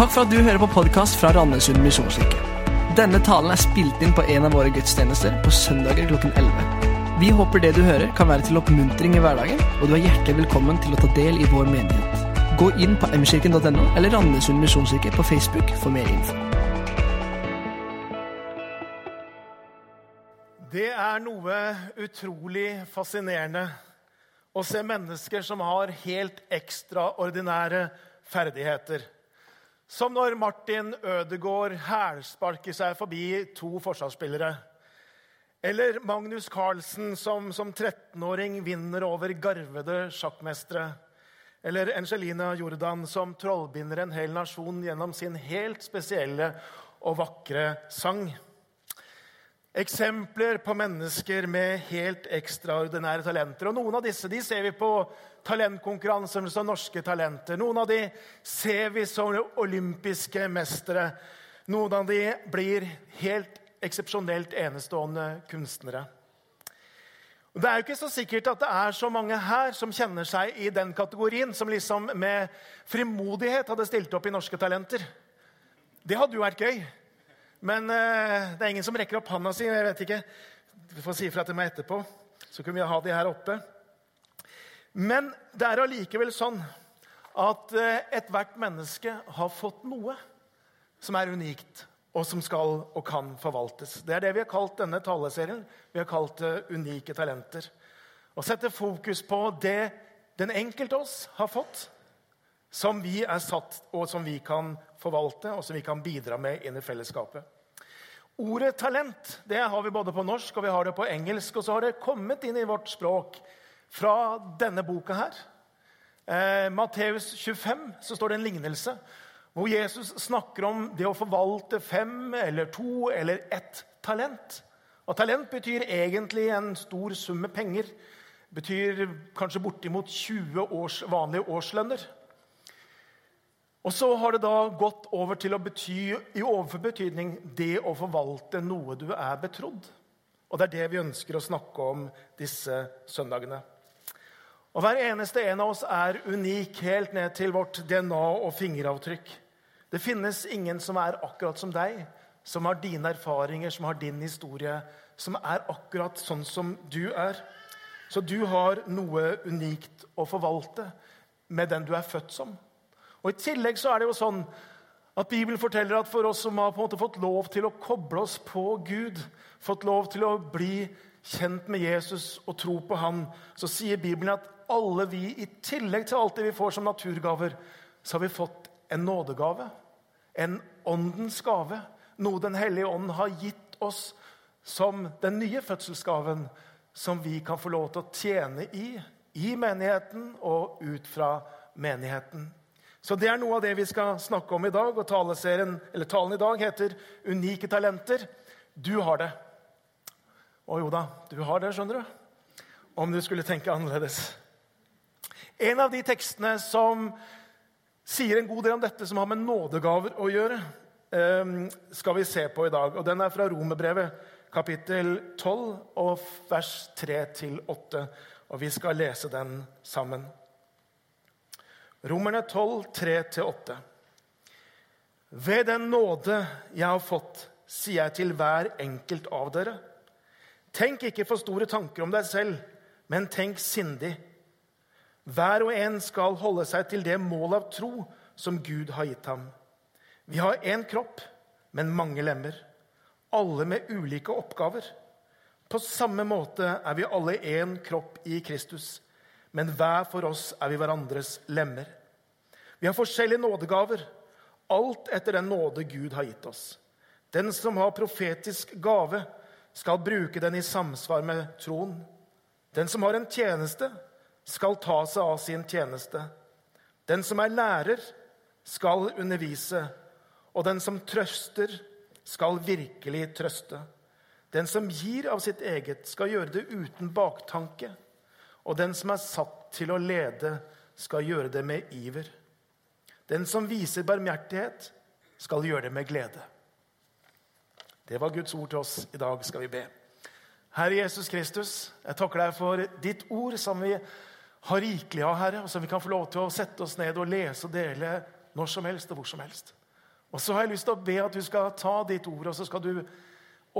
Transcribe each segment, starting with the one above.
Takk for at du hører på podkast fra Randesund misjonskirke. Denne talen er spilt inn på en av våre gudstjenester på søndager klokken 11. Vi håper det du hører, kan være til oppmuntring i hverdagen, og du er hjertelig velkommen til å ta del i vår menighet. Gå inn på mkirken.no eller Randesund misjonskirke på Facebook for mer info. Det er noe utrolig fascinerende å se mennesker som har helt ekstraordinære ferdigheter. Som når Martin Ødegaard hælsparker seg forbi to forsvarsspillere. Eller Magnus Carlsen som som 13-åring vinner over garvede sjakkmestere. Eller Angelina Jordan som trollbinder en hel nasjon gjennom sin helt spesielle og vakre sang. Eksempler på mennesker med helt ekstraordinære talenter. Og Noen av disse de ser vi på talentkonkurranser som Norske Talenter. Noen av de ser vi som olympiske mestere. Noen av de blir helt eksepsjonelt enestående kunstnere. Det er jo ikke så sikkert at det er så mange her som kjenner seg i den kategorien, som liksom med frimodighet hadde stilt opp i Norske Talenter. Det hadde jo vært gøy. Men uh, det er ingen som rekker opp handa si. jeg vet ikke. Du får si ifra til meg etterpå. Så kunne vi ha de her oppe. Men det er allikevel sånn at eh, ethvert menneske har fått noe som er unikt, og som skal og kan forvaltes. Det er det vi har kalt denne taleserien. Vi har kalt det Unike talenter. Å sette fokus på det den enkelte oss har fått, som vi er satt, og som vi kan forvalte, og som vi kan bidra med inn i fellesskapet. Ordet talent det har vi både på norsk og vi har det på engelsk. Og så har det kommet inn i vårt språk fra denne boka her. Eh, Matteus 25 så står det en lignelse hvor Jesus snakker om det å forvalte fem eller to eller ett talent. Og Talent betyr egentlig en stor sum med penger. Betyr kanskje bortimot 20 års vanlige årslønner. Og så har det da gått over til å bety i overfor betydning det å forvalte noe du er betrodd. Og det er det vi ønsker å snakke om disse søndagene. Og Hver eneste en av oss er unik helt ned til vårt DNA og fingeravtrykk. Det finnes ingen som er akkurat som deg, som har dine erfaringer, som har din historie, som er akkurat sånn som du er. Så du har noe unikt å forvalte med den du er født som. Og I tillegg så er det jo sånn at Bibelen forteller at for oss som har på en måte fått lov til å koble oss på Gud, fått lov til å bli kjent med Jesus og tro på Han, så sier Bibelen at alle vi, i tillegg til alt det vi får som naturgaver, så har vi fått en nådegave. En åndens gave. Noe Den hellige ånd har gitt oss som den nye fødselsgaven, som vi kan få lov til å tjene i, i menigheten og ut fra menigheten. Så Det er noe av det vi skal snakke om i dag. og Talen i dag heter 'Unike talenter'. Du har det. Å jo da, du har det, skjønner du. Om du skulle tenke annerledes. En av de tekstene som sier en god del om dette som har med nådegaver å gjøre, ehm, skal vi se på i dag. Og Den er fra Romerbrevet, kapittel 12, og vers 3-8. Og vi skal lese den sammen. Romerne 12, 3-8. Ved den nåde jeg har fått, sier jeg til hver enkelt av dere. Tenk ikke for store tanker om deg selv, men tenk sindig. Hver og en skal holde seg til det mål av tro som Gud har gitt ham. Vi har én kropp, men mange lemmer, alle med ulike oppgaver. På samme måte er vi alle én kropp i Kristus men hver for oss er vi hverandres lemmer. Vi har forskjellige nådegaver, alt etter den nåde Gud har gitt oss. Den som har profetisk gave, skal bruke den i samsvar med troen. Den som har en tjeneste, skal ta seg av sin tjeneste. Den som er lærer, skal undervise. Og den som trøster, skal virkelig trøste. Den som gir av sitt eget, skal gjøre det uten baktanke. Og den som er satt til å lede, skal gjøre det med iver. Den som viser barmhjertighet, skal gjøre det med glede. Det var Guds ord til oss. I dag skal vi be. Herre Jesus Kristus, jeg takker deg for ditt ord, som vi har rikelig av, Herre, og som vi kan få lov til å sette oss ned og lese og dele når som helst og hvor som helst. Og så har jeg lyst til å be at du skal ta ditt ord, og så skal du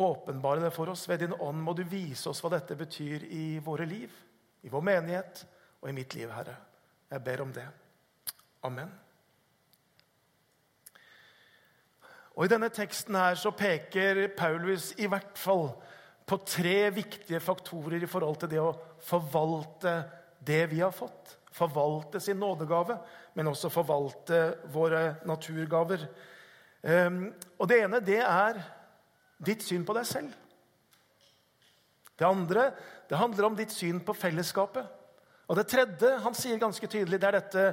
åpenbare det for oss. Ved din ånd må du vise oss hva dette betyr i våre liv, i vår menighet og i mitt liv, Herre. Jeg ber om det. Amen. Og I denne teksten her så peker Paulus i hvert fall på tre viktige faktorer i forhold til det å forvalte det vi har fått. Forvalte sin nådegave, men også forvalte våre naturgaver. Um, og Det ene det er ditt syn på deg selv. Det andre det handler om ditt syn på fellesskapet. Og det tredje han sier ganske tydelig, det er dette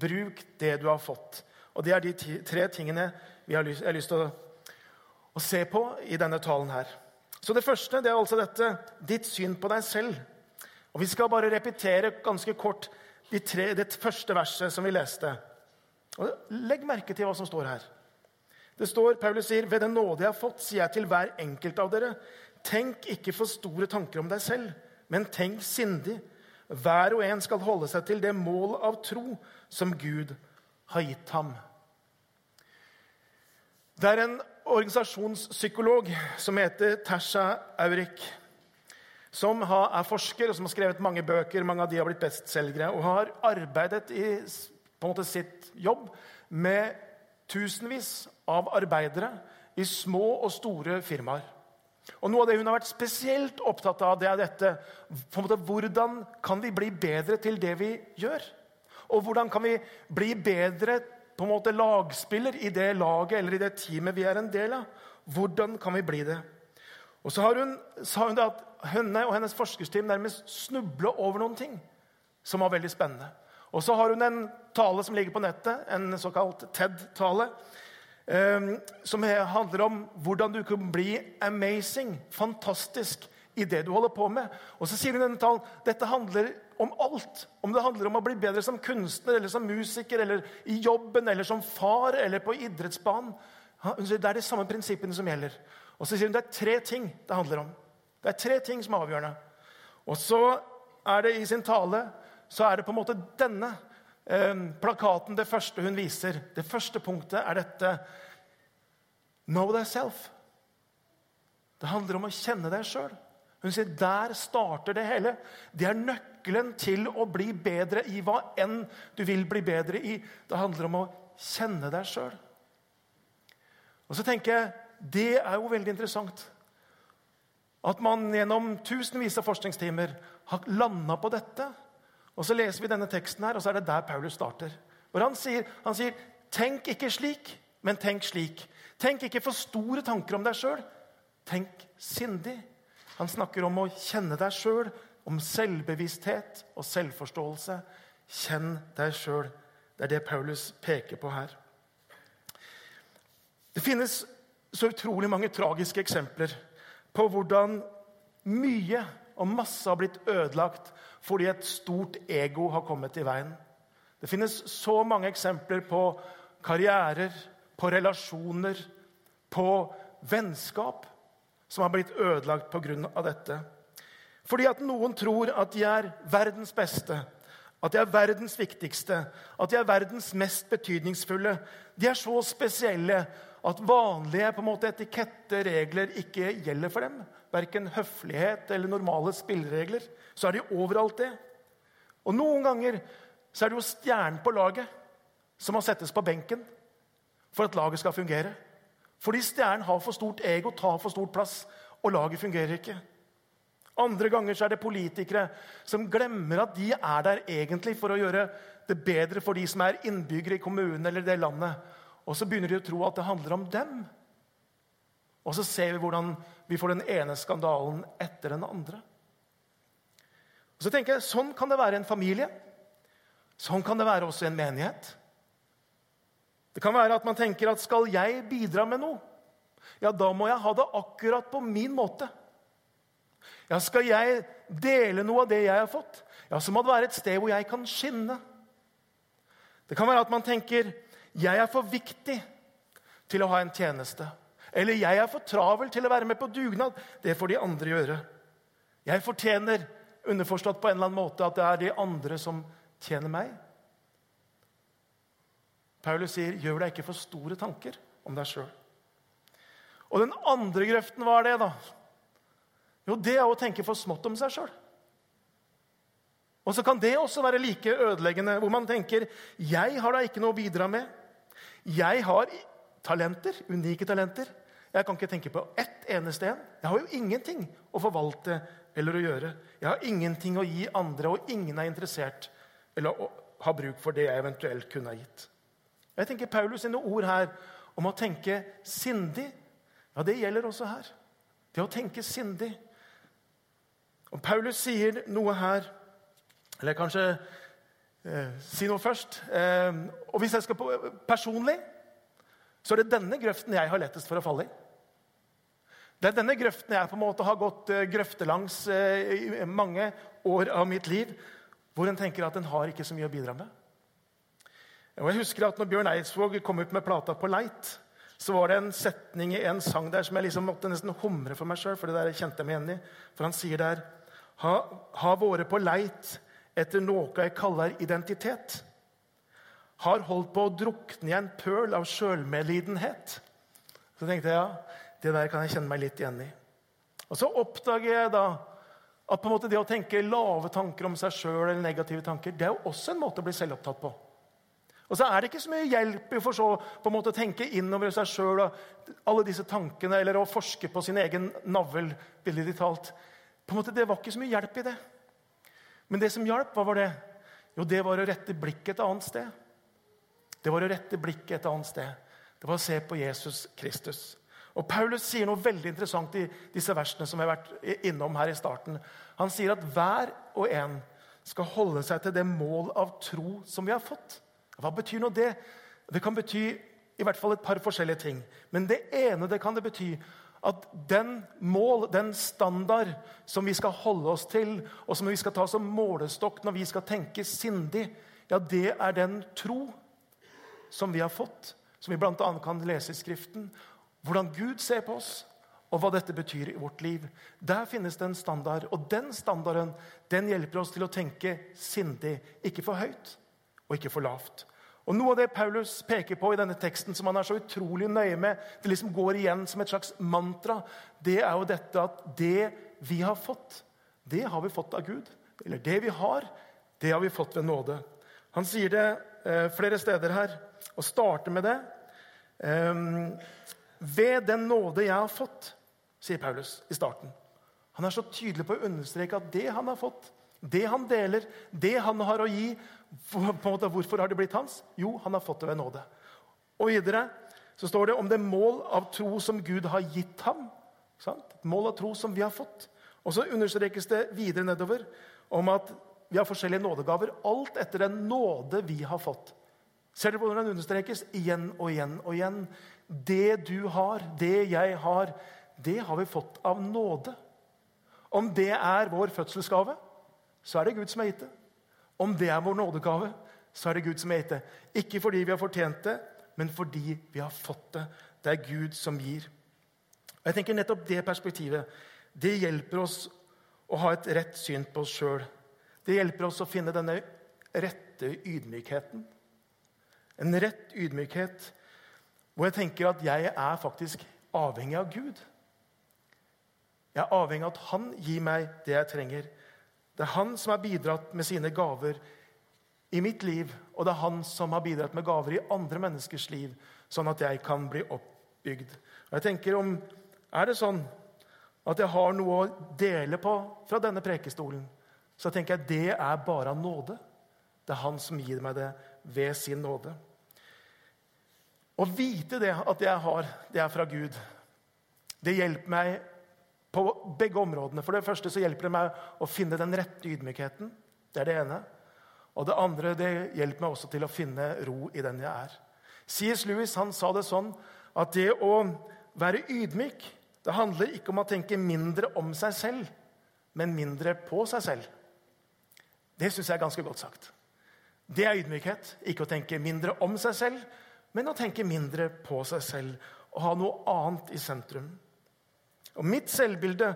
bruk det du har fått. Og Det er de tre tingene vi har lyst, jeg har lyst til å, å se på i denne talen her. Så det første det er altså dette ditt syn på deg selv. Og Vi skal bare repetere ganske kort de tre, det første verset som vi leste. Og Legg merke til hva som står her. Det står, Paulus sier, 'Ved den nåde jeg har fått, sier jeg til hver enkelt av dere:" Tenk ikke for store tanker om deg selv, men tenk sindig. Hver og en skal holde seg til det mål av tro som Gud har gitt ham. Det er en organisasjonspsykolog som heter Tasha Aurik, som er forsker og som har skrevet mange bøker. Mange av de har blitt bestselgere og har arbeidet i på en måte sitt jobb med tusenvis av arbeidere i små og store firmaer. Og Noe av det hun har vært spesielt opptatt av, det er dette på en måte, Hvordan kan vi bli bedre til det vi gjør? Og hvordan kan vi bli bedre på en måte lagspiller i det laget eller i det teamet vi er en del av? Hvordan kan vi bli det? Og så hun, sa hun at henne og hennes forskersteam nærmest snuble over noen ting som var veldig spennende. Og så har hun en tale som ligger på nettet, en såkalt TED-tale, eh, som handler om hvordan du kan bli amazing, fantastisk, i det du holder på med. Og så sier hun denne talen dette handler om alt. Om det handler om å bli bedre som kunstner eller som musiker eller i jobben eller som far eller på idrettsbanen. Hun sier Det er de samme prinsippene som gjelder. Og så sier hun det er tre ting det handler om. Det er tre ting som er avgjørende. Og så er det i sin tale så er det på en måte denne eh, plakaten det første hun viser. Det første punktet er dette Know thyself. Det handler om å kjenne deg sjøl. Hun sier der starter det hele. Det er nøkkelen til å bli bedre i hva enn du vil bli bedre i. Det handler om å kjenne deg sjøl. Og så tenker jeg, Det er jo veldig interessant. At man gjennom tusenvis av forskningstimer har landa på dette. Og så leser vi denne teksten her, og så er det der Paulus starter. Hvor han sier, han sier 'Tenk ikke slik, men tenk slik'. Tenk ikke for store tanker om deg sjøl. Tenk sindig. Han snakker om å kjenne deg sjøl, om selvbevissthet og selvforståelse. Kjenn deg sjøl. Det er det Paulus peker på her. Det finnes så utrolig mange tragiske eksempler på hvordan mye og masse har blitt ødelagt fordi et stort ego har kommet i veien. Det finnes så mange eksempler på karrierer, på relasjoner, på vennskap som har blitt ødelagt pga. dette. Fordi at noen tror at de er verdens beste, at de er verdens viktigste, at de er verdens mest betydningsfulle. De er så spesielle at vanlige på en måte etiketter, regler, ikke gjelder for dem. Verken høflighet eller normale spilleregler. Så er de overalt det. Og noen ganger så er det jo stjernen på laget som må settes på benken for at laget skal fungere. Fordi stjernen har for stort ego, tar for stort plass, og laget fungerer ikke. Andre ganger så er det politikere som glemmer at de er der egentlig for å gjøre det bedre for de som er innbyggere i kommunen eller det landet. Og så begynner de å tro at det handler om dem. Og så ser vi hvordan vi får den ene skandalen etter den andre. Og så tenker jeg, Sånn kan det være en familie. Sånn kan det være også en menighet. Det kan være at man tenker at skal jeg bidra med noe, ja, da må jeg ha det akkurat på min måte. Ja, Skal jeg dele noe av det jeg har fått, ja, så må det være et sted hvor jeg kan skinne. Det kan være at man tenker jeg er for viktig til å ha en tjeneste. Eller jeg er for travel til å være med på dugnad. Det får de andre gjøre. Jeg fortjener underforstått på en eller annen måte at det er de andre som tjener meg. Paulus sier, 'Gjør deg ikke for store tanker'. om deg sjøl. Og den andre grøften, hva er det, da? Jo, det er å tenke for smått om seg sjøl. Og så kan det også være like ødeleggende, hvor man tenker 'Jeg har da ikke noe å bidra med'. Jeg har talenter, unike talenter. Jeg kan ikke tenke på ett eneste en. Jeg har jo ingenting å forvalte eller å gjøre. Jeg har ingenting å gi andre, og ingen er interessert eller har bruk for det jeg eventuelt kunne ha gitt. Jeg tenker Paulus sine ord her om å tenke sindig, ja, det gjelder også her. Det å tenke sindig. Og Paulus sier noe her Eller kanskje eh, si noe først. Eh, og hvis jeg skal på personlig, så er det denne grøften jeg har lettest for å falle i. Det er denne grøften jeg på en måte har gått eh, grøftelangs eh, i mange år av mitt liv, hvor en tenker at en har ikke så mye å bidra med. Og jeg husker at når Bjørn Eidsvåg kom ut med plata på Leit, så var det en setning i en sang der som jeg liksom måtte nesten humre for meg sjøl. For det der kjente jeg meg igjen i. For han sier der ha, ha våre på leit etter noe jeg kaller identitet. Har holdt på å drukne i en pøl av sjølmedlidenhet. Så tenkte jeg ja, det der kan jeg kjenne meg litt igjen i. Og så oppdager jeg da at på en måte det å tenke lave tanker om seg sjøl eller negative tanker, det er jo også en måte å bli selvopptatt på. Og så er det ikke så mye hjelp i å tenke innover seg sjøl og alle disse tankene, eller å forske på sin egen navl. billedlig talt. På en måte, Det var ikke så mye hjelp i det. Men det som hjalp, hva var det? Jo, det var å rette blikket et annet sted. Det var å rette blikket et annet sted. Det var å se på Jesus Kristus. Og Paulus sier noe veldig interessant i disse versene som jeg har vært innom her i starten. Han sier at hver og en skal holde seg til det mål av tro som vi har fått. Hva betyr nå det? Det kan bety i hvert fall et par forskjellige ting. Men det ene det kan det bety at den mål, den standard som vi skal holde oss til, og som vi skal ta som målestokk når vi skal tenke sindig, ja, det er den tro som vi har fått, som vi bl.a. kan lese i Skriften. Hvordan Gud ser på oss, og hva dette betyr i vårt liv. Der finnes det en standard, og den standarden den hjelper oss til å tenke sindig, ikke for høyt og ikke for lavt. Og Noe av det Paulus peker på i denne teksten, som han er så utrolig nøye med, det liksom går igjen som et slags mantra, det er jo dette at det vi har fått, det har vi fått av Gud. Eller det vi har, det har vi fått ved nåde. Han sier det eh, flere steder her, og starter med det. Um, ved den nåde jeg har fått, sier Paulus i starten. Han er så tydelig på å understreke at det han har fått, det han deler, det han har å gi, måte, Hvorfor har det blitt hans? Jo, han har fått det ved nåde. Og videre så står det om det mål av tro som Gud har gitt ham. Sant? Et mål av tro som vi har fått. Og så understrekes det videre nedover om at vi har forskjellige nådegaver. Alt etter den nåde vi har fått. Ser dere hvordan den understrekes? Igjen og igjen og igjen. Det du har, det jeg har, det har vi fått av nåde. Om det er vår fødselsgave, så er det Gud som har gitt det. Om det er vår nådegave, så er det Gud som har gitt det. Ikke fordi vi har fortjent det, men fordi vi har fått det. Det er Gud som gir. Og jeg tenker Nettopp det perspektivet det hjelper oss å ha et rett syn på oss sjøl. Det hjelper oss å finne denne rette ydmykheten. En rett ydmykhet hvor jeg tenker at jeg er faktisk avhengig av Gud. Jeg er avhengig av at Han gir meg det jeg trenger. Det er han som har bidratt med sine gaver i mitt liv, og det er han som har bidratt med gaver i andre menneskers liv, sånn at jeg kan bli oppbygd. Og jeg tenker om, Er det sånn at jeg har noe å dele på fra denne prekestolen, så tenker jeg det er bare av nåde. Det er han som gir meg det ved sin nåde. Å vite det at jeg har det er fra Gud, det hjelper meg på begge områdene. For det første så hjelper det meg å finne den rette ydmykheten. Det er det ene. Og det andre det hjelper meg også til å finne ro i den jeg er. C.S. Lewis han sa det sånn at det å være ydmyk det handler ikke om å tenke mindre om seg selv, men mindre på seg selv. Det syns jeg er ganske godt sagt. Det er ydmykhet. Ikke å tenke mindre om seg selv, men å tenke mindre på seg selv og ha noe annet i sentrum. Og mitt selvbilde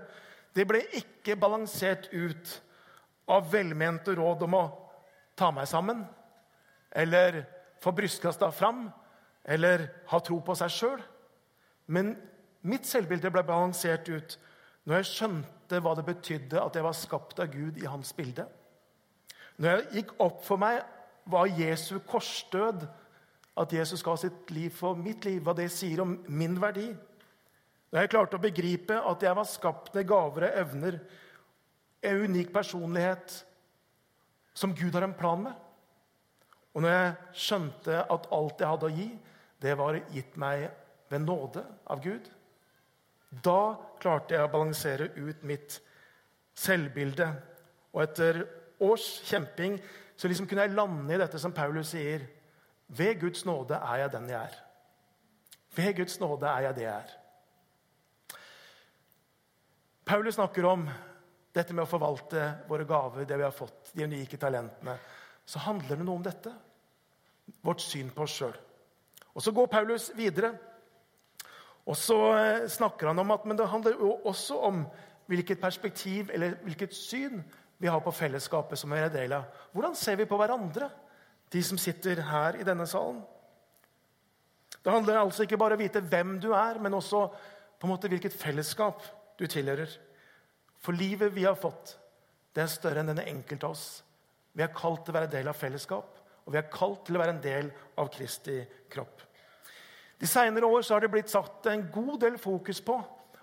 det ble ikke balansert ut av velmente råd om å ta meg sammen eller få brystkasta fram. eller ha tro på seg sjøl. Men mitt selvbilde ble balansert ut når jeg skjønte hva det betydde at jeg var skapt av Gud i hans bilde. Når jeg gikk opp for meg hva Jesu korsdød, at Jesus ga sitt liv for mitt liv, hva det sier om min verdi. Når jeg klarte å begripe at jeg var skapt med gaver og evner, en unik personlighet som Gud har en plan med. Og når jeg skjønte at alt jeg hadde å gi, det var gitt meg ved nåde av Gud, da klarte jeg å balansere ut mitt selvbilde. Og etter års kjemping så liksom kunne jeg lande i dette som Paulus sier. Ved Guds nåde er jeg den jeg er. Ved Guds nåde er jeg det jeg er. Paulus snakker om dette med å forvalte våre gaver, det vi har fått, de unike talentene. Så handler det noe om dette. Vårt syn på oss sjøl. Og så går Paulus videre. Og så eh, snakker han om at men det handler også om hvilket perspektiv eller hvilket syn vi har på fellesskapet som er er del av. Hvordan ser vi på hverandre, de som sitter her i denne salen? Det handler altså ikke bare om å vite hvem du er, men også på en måte hvilket fellesskap du tilhører. For livet vi har fått, det er større enn denne enkelte av oss. Vi er kalt til å være del av fellesskap, og vi er kalt til å være en del av Kristi kropp. De senere år har det blitt satt en god del fokus på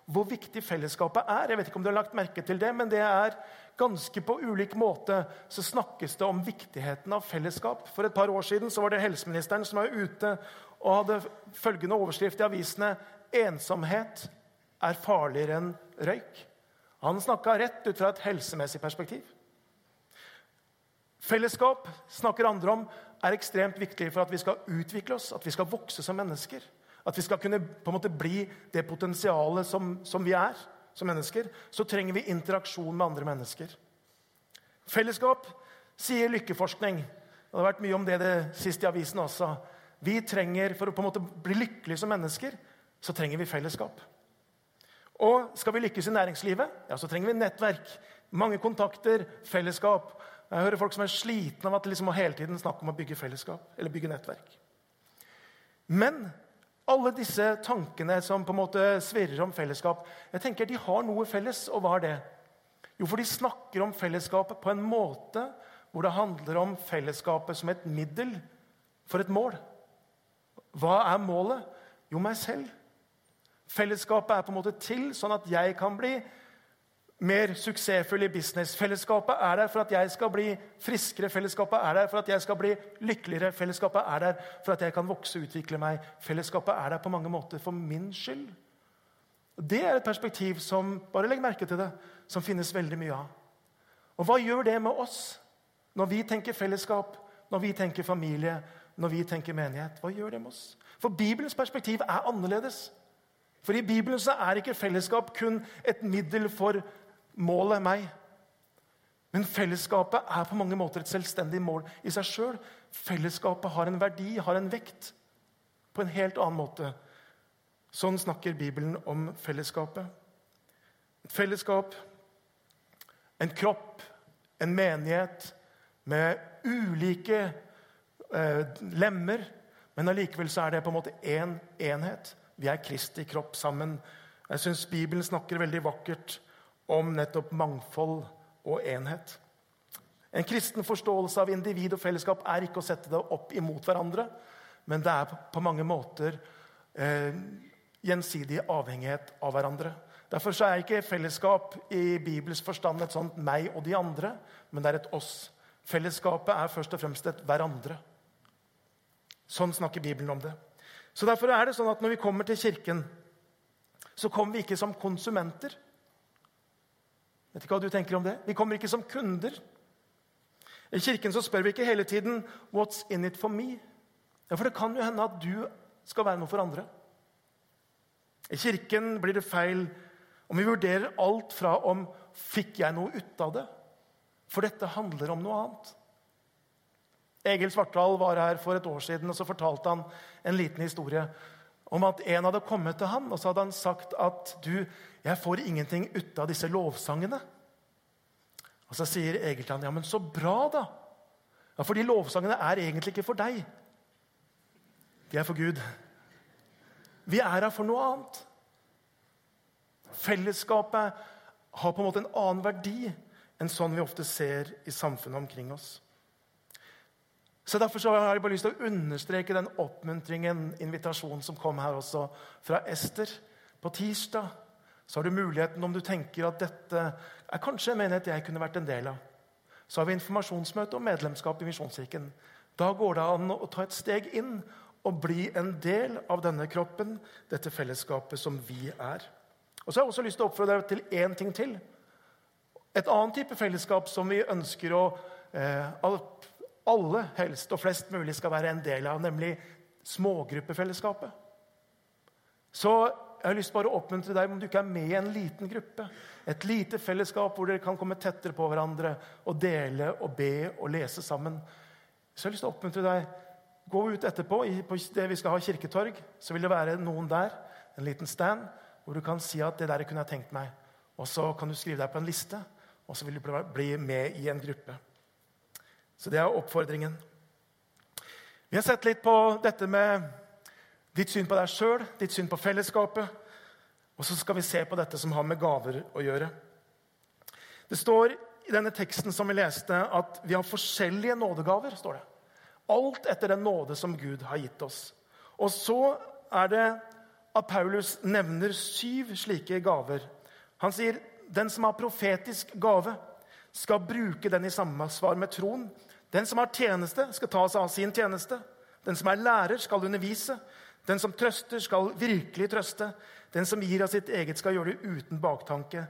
hvor viktig fellesskapet er. Jeg vet ikke om du har lagt merke til det, men det er ganske på ulik måte så snakkes det om viktigheten av fellesskap. For et par år siden så var det helseministeren som var ute og hadde følgende overskrift i avisene Ensomhet er farligere enn røyk. Han snakka rett ut fra et helsemessig perspektiv. Fellesskap snakker andre om, er ekstremt viktig for at vi skal utvikle oss, at vi skal vokse som mennesker. At vi skal kunne på en måte bli det potensialet som, som vi er som mennesker. Så trenger vi interaksjon med andre mennesker. Fellesskap sier lykkeforskning. Det har vært mye om det det siste i avisen også. Vi trenger, For å på en måte bli lykkelige som mennesker, så trenger vi fellesskap. Og skal vi lykkes i næringslivet, ja, så trenger vi nettverk. Mange kontakter, fellesskap. Jeg hører folk som er slitne av at det liksom hele tiden snakker om å bygge fellesskap eller bygge nettverk. Men alle disse tankene som på en måte svirrer om fellesskap, jeg tenker de har noe felles. Og hva er det? Jo, for de snakker om fellesskapet på en måte hvor det handler om fellesskapet som et middel for et mål. Hva er målet? Jo, meg selv. Fellesskapet er på en måte til sånn at jeg kan bli mer suksessfull i business. Fellesskapet er der for at jeg skal bli friskere. Fellesskapet er der for at jeg skal bli lykkeligere. Fellesskapet er der for at jeg kan vokse og utvikle meg. Fellesskapet er der på mange måter for min skyld. Det er et perspektiv som bare legg merke til det, som finnes veldig mye av. Og hva gjør det med oss når vi tenker fellesskap, når vi tenker familie, når vi tenker menighet? Hva gjør det med oss? For Bibelens perspektiv er annerledes. For i Bibelen så er ikke fellesskap kun et middel for målet meg. Men fellesskapet er på mange måter et selvstendig mål i seg sjøl. Fellesskapet har en verdi, har en vekt, på en helt annen måte. Sånn snakker Bibelen om fellesskapet. Et fellesskap, en kropp, en menighet med ulike eh, lemmer. Men allikevel så er det på en måte én en enhet. Vi er Kristi kropp sammen. Jeg syns Bibelen snakker veldig vakkert om nettopp mangfold og enhet. En kristen forståelse av individ og fellesskap er ikke å sette det opp imot hverandre, men det er på mange måter eh, gjensidig avhengighet av hverandre. Derfor er ikke fellesskap i Bibels forstand et sånt meg og de andre, men det er et oss. Fellesskapet er først og fremst et hverandre. Sånn snakker Bibelen om det. Så Derfor er det sånn at når vi kommer til kirken, så kommer vi ikke som konsumenter. Vet ikke hva du tenker om det? Vi kommer ikke som kunder. I kirken så spør vi ikke hele tiden 'What's in it for me?' Ja, For det kan jo hende at du skal være noe for andre. I kirken blir det feil om vi vurderer alt fra om 'Fikk jeg noe ut av det?' For dette handler om noe annet. Egil Svartdal var her for et år siden og så fortalte han en liten historie om at en hadde kommet til han og så hadde han sagt at du, jeg får ingenting ut av disse lovsangene. Og Så sier Egil til han, ja, men så bra, da. Ja, For de lovsangene er egentlig ikke for deg. De er for Gud. Vi er her for noe annet. Fellesskapet har på en måte en annen verdi enn sånn vi ofte ser i samfunnet omkring oss. Så Derfor så har jeg bare lyst til å understreke den oppmuntringen, invitasjonen som kom her også fra Ester. På tirsdag så har du muligheten, om du tenker at dette er kanskje en menighet jeg kunne vært en del av. Så har vi informasjonsmøte om medlemskap i Misjonskirken. Da går det an å ta et steg inn og bli en del av denne kroppen, dette fellesskapet som vi er. Og så har jeg også lyst til å oppfordre deg til én ting til. Et annet type fellesskap som vi ønsker å eh, alle helst og flest mulig skal være en del av, nemlig smågruppefellesskapet. Så jeg har lyst bare å oppmuntre deg om du ikke er med i en liten gruppe. Et lite fellesskap hvor dere kan komme tettere på hverandre og dele og be og lese sammen. Så jeg har lyst til å oppmuntre deg. Gå ut etterpå på det vi skal ha kirketorg. Så vil det være noen der, en liten stand, hvor du kan si at 'det der kunne jeg tenkt meg'. Og så kan du skrive deg på en liste, og så vil du bli med i en gruppe. Så det er oppfordringen. Vi har sett litt på dette med ditt syn på deg sjøl, ditt syn på fellesskapet. Og så skal vi se på dette som har med gaver å gjøre. Det står i denne teksten som vi leste, at vi har forskjellige nådegaver. står det. Alt etter den nåde som Gud har gitt oss. Og så er det at Paulus nevner syv slike gaver. Han sier den som har profetisk gave, skal bruke den i samsvar med troen. Den som har tjeneste, skal ta seg av sin tjeneste. Den som er lærer, skal undervise. Den som trøster, skal virkelig trøste. Den som gir av sitt eget, skal gjøre det uten baktanke.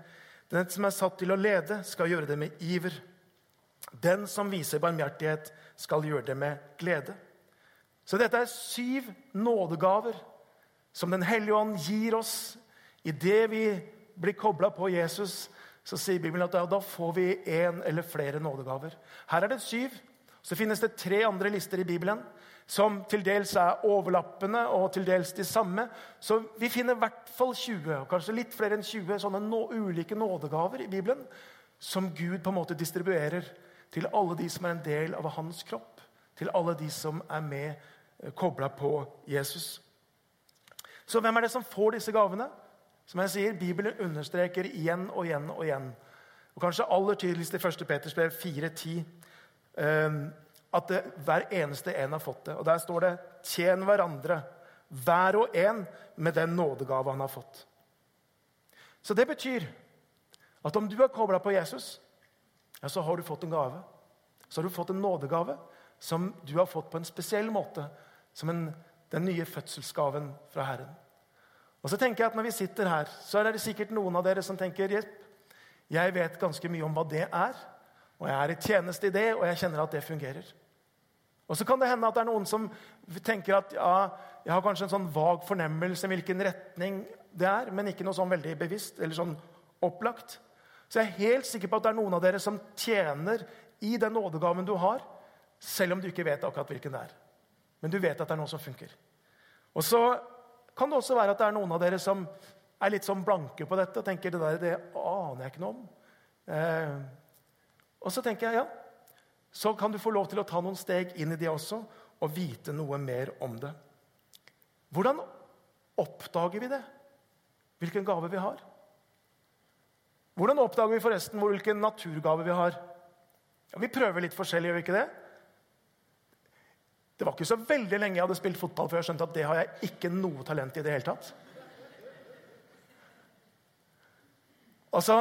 Den som er satt til å lede, skal gjøre det med iver. Den som viser barmhjertighet, skal gjøre det med glede. Så dette er syv nådegaver som Den hellige ånd gir oss idet vi blir kobla på Jesus. Så sier Bibelen at da, får vi én eller flere nådegaver. Her er det syv. Så finnes det tre andre lister i Bibelen som til dels er overlappende og til dels de samme. Så vi finner i hvert fall 20, og kanskje litt flere enn 20 sånne nå, ulike nådegaver i Bibelen som Gud på en måte distribuerer til alle de som er en del av hans kropp. Til alle de som er med eh, kobla på Jesus. Så hvem er det som får disse gavene? Som jeg sier, Bibelen understreker igjen og igjen og igjen. Og Kanskje aller tydeligst i 1. Peters brev 4.10 at det, hver eneste en har fått det. Og Der står det 'tjen hverandre, hver og en med den nådegave han har fått'. Så det betyr at om du er kobla på Jesus, ja, så har du fått en gave. Så har du fått en nådegave som du har fått på en spesiell måte. Som en, den nye fødselsgaven fra Herren. Og så tenker jeg at Når vi sitter her, så er det sikkert noen av dere som tenker hjelp. Jeg vet ganske mye om hva det er. Og jeg er i tjeneste i det, og jeg kjenner at det fungerer. Og så kan det hende at det er noen som tenker at ja, jeg har kanskje en sånn vag fornemmelse hvilken retning det er, men ikke noe sånn veldig bevisst eller sånn opplagt. Så jeg er helt sikker på at det er noen av dere som tjener i den nådegaven du har, selv om du ikke vet akkurat hvilken det er. Men du vet at det er noe som funker. Og så kan det også være at det er noen av dere som er litt sånn blanke på dette og tenker det der det aner jeg ikke noe om. Eh, og så tenker jeg ja, så kan du få lov til å ta noen steg inn i det også og vite noe mer om det. Hvordan oppdager vi det? Hvilken gave vi har? Hvordan oppdager vi forresten hvilken naturgave vi har? Ja, vi prøver litt forskjellig, gjør vi ikke det? Det var ikke så veldig lenge jeg hadde spilt fotball før jeg skjønte at det har jeg ikke noe talent i det hele tatt. Og så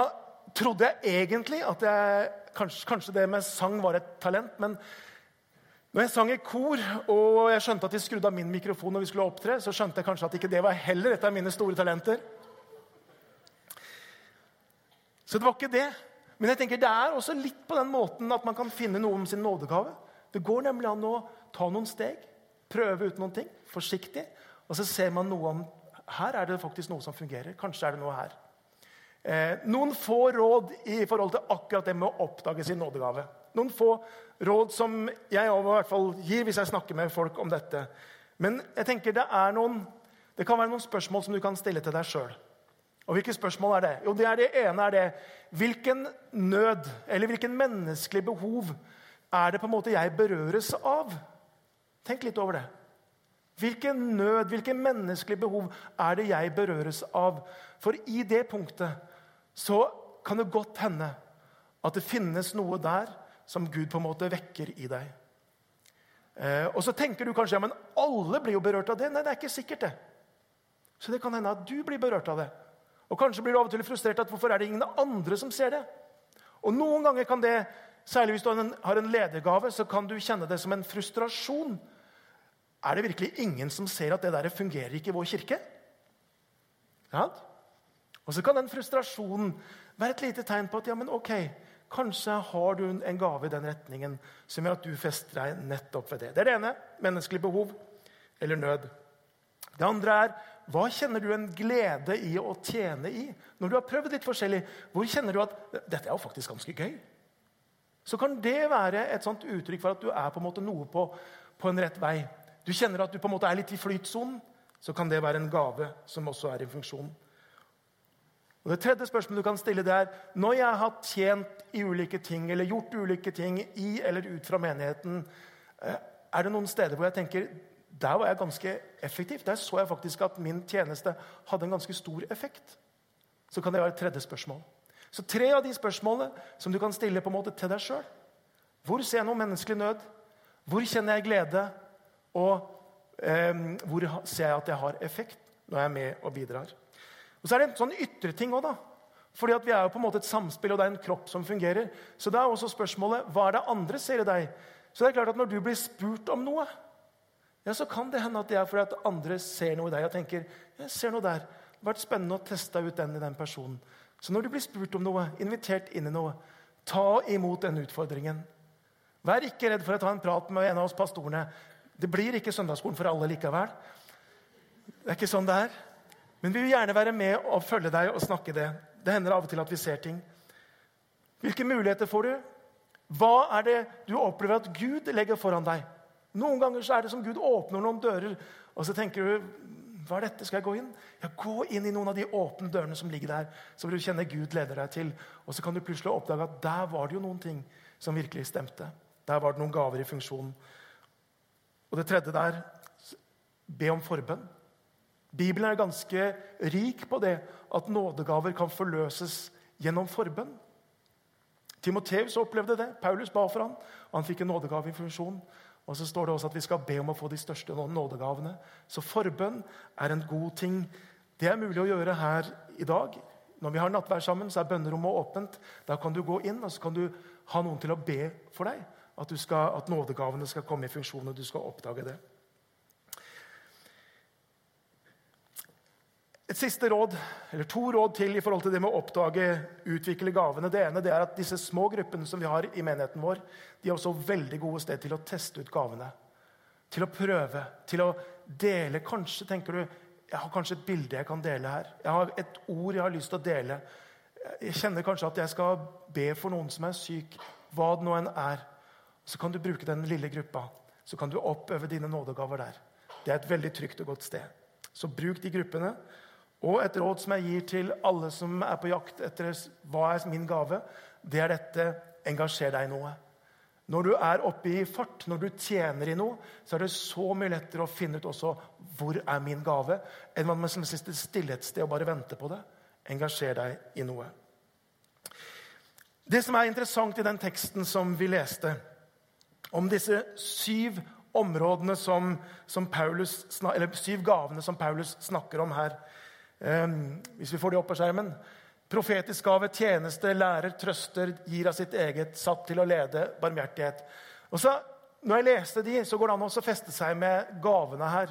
trodde jeg egentlig at jeg Kanskje, kanskje, det med sang var et talent, men når jeg sang i kor og jeg skjønte at de skrudde av min mikrofon når vi skulle opptre, så skjønte jeg kanskje at ikke det var heller et av mine store talenter. Så det var ikke det. Men jeg tenker det er også litt på den måten at man kan finne noe om sin nådegave. Det går nemlig an å ta noen steg, prøve ut noen ting, forsiktig, og så ser man noe om her er det faktisk noe som fungerer. Kanskje er det noe her. Eh, noen få råd i forhold til akkurat det med å oppdage sin nådegave. Noen få råd som jeg i hvert fall gir hvis jeg snakker med folk om dette. Men jeg tenker det, noen, det kan være noen spørsmål som du kan stille til deg sjøl. Og hvilke spørsmål er det? Jo, det, er det ene er det Hvilken nød eller hvilken menneskelig behov er det på en måte jeg berøres av? Tenk litt over det. Hvilken nød, hvilke menneskelige behov er det jeg berøres av? For i det punktet så kan det godt hende at det finnes noe der som Gud på en måte vekker i deg. Eh, og så tenker du kanskje ja, men alle blir jo berørt av det. Nei, det er ikke sikkert, det. Så det kan hende at du blir berørt av det. Og kanskje blir du av og til frustrert at hvorfor er det ingen andre som ser det? Og noen ganger kan det, Særlig hvis du har en ledergave, så kan du kjenne det som en frustrasjon. Er det virkelig ingen som ser at det der fungerer ikke i vår kirke? Ja? Og så kan den frustrasjonen være et lite tegn på at ja, men ok, kanskje har du en gave i den retningen som gjør at du fester deg nettopp ved det. Det er det ene. Menneskelig behov eller nød. Det andre er hva kjenner du en glede i å tjene i? Når du har prøvd litt forskjellig, hvor kjenner du at dette er jo faktisk ganske gøy? Så kan det være et sånt uttrykk for at du er på en måte noe på, på en rett vei. Du kjenner at du på en måte er litt i flytsonen. Så kan det være en gave som også er i funksjon. Og Det tredje spørsmålet du kan stille, det er når jeg har tjent i ulike ting eller gjort ulike ting i eller ut fra menigheten, eh, er det noen steder hvor jeg tenker der var jeg ganske effektiv. Der så jeg faktisk at min tjeneste hadde en ganske stor effekt. Så kan det være et tredje spørsmål. Så tre av de spørsmålene som du kan stille på en måte til deg sjøl. Hvor ser jeg noe menneskelig nød? Hvor kjenner jeg glede? Og eh, hvor ser jeg at jeg har effekt når jeg er med og bidrar? Og Så er det en sånn ytre ting òg, da. Fordi at vi er jo på en måte et samspill, og det er en kropp som fungerer. Så det er også spørsmålet hva er det andre ser i deg? Så det er klart at Når du blir spurt om noe, ja, så kan det hende at det er fordi at andre ser noe i deg og tenker jeg ser noe der. Det har vært spennende å teste ut den i den personen. Så når du blir spurt om noe, invitert inn i noe, ta imot den utfordringen. Vær ikke redd for å ta en prat med en av oss pastorene. Det blir ikke søndagsskolen for alle likevel. Det er ikke sånn det er. Men vi vil gjerne være med og følge deg og snakke det. Det hender av og til at vi ser ting. Hvilke muligheter får du? Hva er det du opplever at Gud legger foran deg? Noen ganger så er det som Gud åpner noen dører, og så tenker du hva er dette? Skal jeg gå inn? Ja, Gå inn i noen av de åpne dørene som ligger der. Så vil du kjenne Gud leder deg til. Og så kan du plutselig oppdage at der var det jo noen ting som virkelig stemte. Der var det noen gaver i funksjon. Og det tredje der be om forbønn. Bibelen er ganske rik på det at nådegaver kan forløses gjennom forbønn. Timoteus opplevde det. Paulus ba for ham. Han fikk en nådegave i funksjon. Og så står det også at vi skal be om å få de største nådegavene. Så forbønn er en god ting. Det er mulig å gjøre her i dag. Når vi har nattvær sammen, så er bønnerommet åpent. Da kan du gå inn og så kan du ha noen til å be for deg. At, skal, at nådegavene skal komme i funksjon, og du skal oppdage det. Et siste råd, eller To råd til i forhold til det med å oppdage, utvikle gavene. Det ene det er at disse små gruppene som vi har i menigheten vår, de er også veldig gode sted til å teste ut gavene. Til å prøve, til å dele. Kanskje tenker du jeg har kanskje et bilde jeg kan dele her. Jeg har et ord jeg har lyst til å dele. Jeg kjenner kanskje at jeg skal be for noen som er syk. Hva det nå enn er. Så kan du bruke den lille gruppa. Så kan du oppøve dine nådegaver der. Det er et veldig trygt og godt sted. Så bruk de gruppene. Og et råd som jeg gir til alle som er på jakt etter hva er min gave, det er dette engasjer deg i noe. Når du er oppe i fart, når du tjener i noe, så er det så mye lettere å finne ut også hvor er min gave, enn man som sitter stille og bare venter på det. Engasjer deg i noe. Det som er interessant i den teksten som vi leste, om disse syv områdene som, som Paulus, eller syv gavene som Paulus snakker om her, Um, hvis vi får de opp på skjermen. Profetisk gave, tjeneste, lærer, trøster, gir av sitt eget, satt til å lede, barmhjertighet. Og så, Når jeg leste de, så går det an å feste seg med gavene her.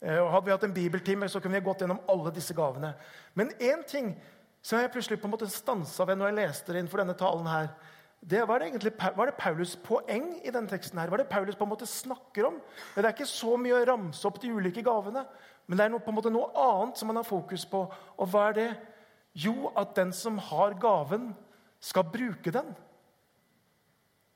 Eh, og Hadde vi hatt en bibeltime, så kunne vi gått gjennom alle disse gavene. Men én ting som jeg plutselig på en måte stansa ved når jeg leste det innenfor denne talen her, det var, det egentlig, var det Paulus' poeng i denne teksten? her? Var det Paulus på en måte snakker om? Det er ikke så mye å ramse opp de ulike gavene. Men det er noe, på en måte noe annet som man har fokus på. Og hva er det? Jo, at den som har gaven, skal bruke den.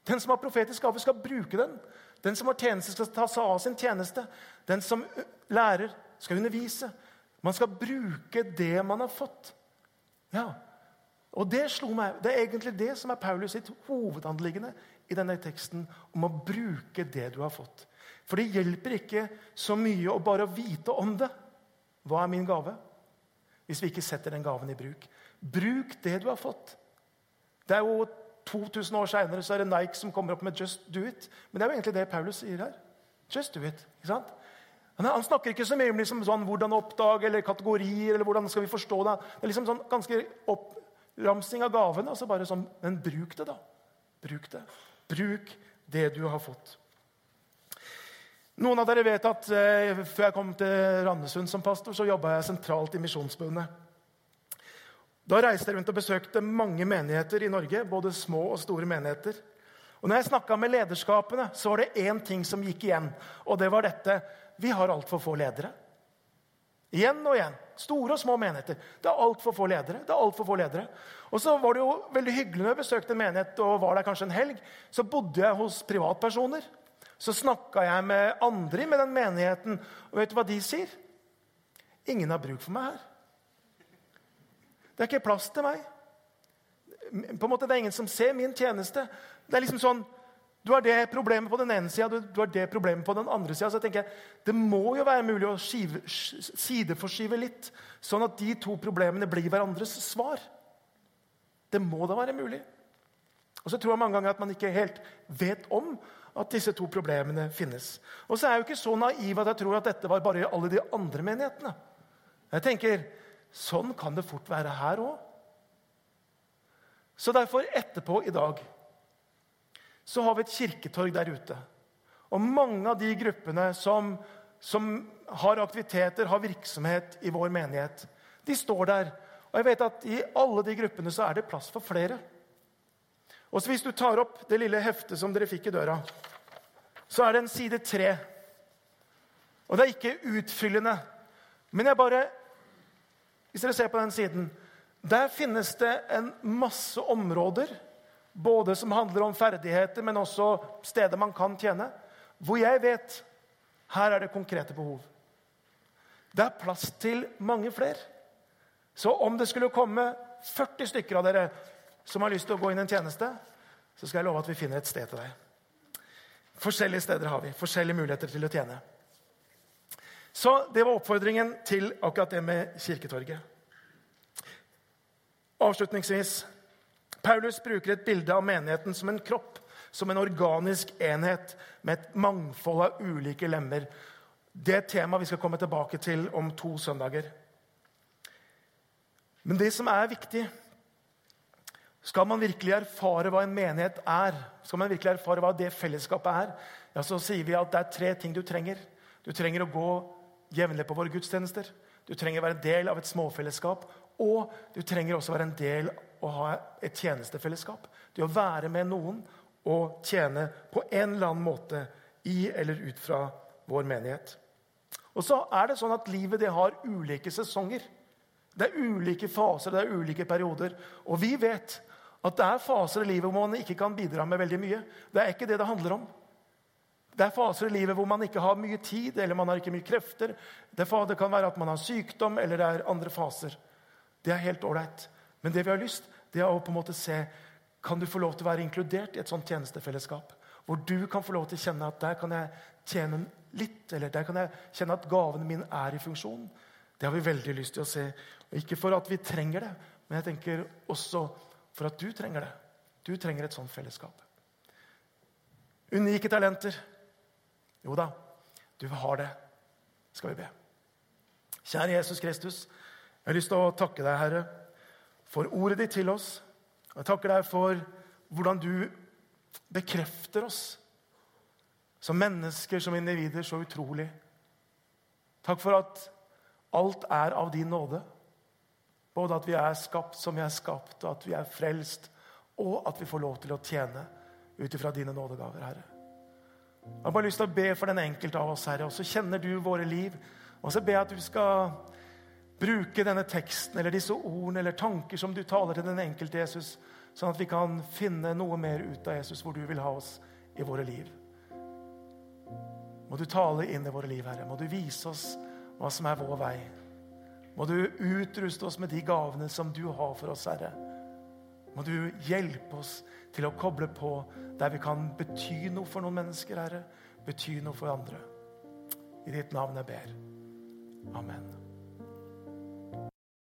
Den som har profetisk gave, skal bruke den. Den som har tjeneste, skal ta seg av sin tjeneste. Den som lærer, skal undervise. Man skal bruke det man har fått. Ja, Og det slo meg. Det er egentlig det som er Paulus sitt hovedanliggende i denne teksten om å bruke det du har fått. For det hjelper ikke så mye å bare vite om det. Hva er min gave? Hvis vi ikke setter den gaven i bruk. Bruk det du har fått. Det er jo 2000 år seinere er det Nike som kommer opp med 'just do it'. Men det er jo egentlig det Paulus sier her. Just do it. ikke sant? Han, snakker ikke så mye om liksom sånn, hvordan oppdage eller kategorier. eller hvordan skal vi forstå Det Det er liksom sånn ganske oppramsing av gavene. Altså bare sånn, Men bruk det, da. Bruk det. Bruk det du har fått. Noen av dere vet at eh, Før jeg kom til Randesund som pastor, så jobba jeg sentralt i Misjonsbundet. Da reiste jeg rundt og besøkte mange menigheter i Norge. både små og store menigheter. Og når jeg snakka med lederskapene, så var det én ting som gikk igjen. Og det var dette Vi har altfor få ledere. Igjen og igjen. Store og små menigheter. Det er altfor få ledere. det er alt for få ledere. Og så var det jo veldig hyggelig når jeg besøkte en menighet og var der kanskje en helg. Så bodde jeg hos privatpersoner. Så snakka jeg med andre med den menigheten, og vet du hva de sier? Ingen har bruk for meg her. Det er ikke plass til meg. På en måte, Det er ingen som ser min tjeneste. Det er liksom sånn, Du har det problemet på den ene sida, du, har det problemet på den andre sida. Så jeg tenker, det må jo være mulig å skive, sideforskyve litt, sånn at de to problemene blir hverandres svar. Det må da være mulig. Og så tror jeg mange ganger at man ikke helt vet om at disse to problemene finnes. Og så er jeg jo ikke så naiv at jeg tror at dette var bare i alle de andre menighetene. Jeg tenker, Sånn kan det fort være her òg. Så derfor, etterpå i dag, så har vi et kirketorg der ute. Og mange av de gruppene som, som har aktiviteter, har virksomhet i vår menighet, de står der. Og jeg vet at i alle de gruppene så er det plass for flere. Og Hvis du tar opp det lille heftet som dere fikk i døra, så er det en side tre. Og det er ikke utfyllende. Men jeg bare hvis dere ser på den siden, der finnes det en masse områder, både som handler om ferdigheter, men også steder man kan tjene, hvor jeg vet her er det konkrete behov. Det er plass til mange flere. Så om det skulle komme 40 stykker av dere som har lyst til å gå inn i en tjeneste, så skal jeg love at vi finner et sted til deg. Forskjellige steder har vi. Forskjellige muligheter til å tjene. Så det var oppfordringen til akkurat det med Kirketorget. Avslutningsvis Paulus bruker et bilde av menigheten som en kropp, som en organisk enhet med et mangfold av ulike lemmer. Det er et tema vi skal komme tilbake til om to søndager. Men det som er viktig Skal man virkelig erfare hva en menighet er, skal man virkelig erfare hva det fellesskapet er, ja, så sier vi at det er tre ting du trenger. Du trenger å gå jevnlig på våre gudstjenester. Du trenger å være en del av et småfellesskap. Og du trenger også å være en del og ha et tjenestefellesskap. Det å være med noen og tjene på en eller annen måte i eller ut fra vår menighet. Og så er det sånn at Livet det har ulike sesonger. Det er ulike faser, det er ulike perioder. Og vi vet at det er faser i livet hvor man ikke kan bidra med veldig mye. Det er ikke det det handler om. Det er faser i livet hvor man ikke har mye tid eller man har ikke mye krefter. Det kan være at man har sykdom eller det er andre faser. Det er helt ålreit. Men det vi har lyst, det er å på en måte se kan du få lov til å være inkludert i et sånt tjenestefellesskap. Hvor du kan få lov til å kjenne at der kan jeg tjene litt, eller der kan jeg kjenne at gavene mine er i funksjon. Det har vi veldig lyst til å se. Og ikke for at vi trenger det, men jeg tenker også for at du trenger det. Du trenger et sånt fellesskap. Unike talenter. Jo da, du har det, skal vi be. Kjære Jesus Kristus, jeg har lyst til å takke deg, Herre, for ordet ditt til oss. Jeg takker deg for hvordan du bekrefter oss som mennesker, som individer, så utrolig. Takk for at alt er av din nåde. Både at vi er skapt som vi er skapt, og at vi er frelst, og at vi får lov til å tjene ut ifra dine nådegaver, Herre. Jeg har bare lyst til å be for den enkelte av oss, Herre. Og så kjenner du våre liv. Og så ber jeg at du skal bruke denne teksten eller disse ordene eller tanker som du taler til den enkelte Jesus, sånn at vi kan finne noe mer ut av Jesus, hvor du vil ha oss i våre liv. Må du tale inn i våre liv, Herre. Må du vise oss hva som er vår vei. Må du utruste oss med de gavene som du har for oss, Herre. Må du hjelpe oss til å koble på der vi kan bety noe for noen mennesker, Herre. Bety noe for andre. I ditt navn jeg ber. Amen.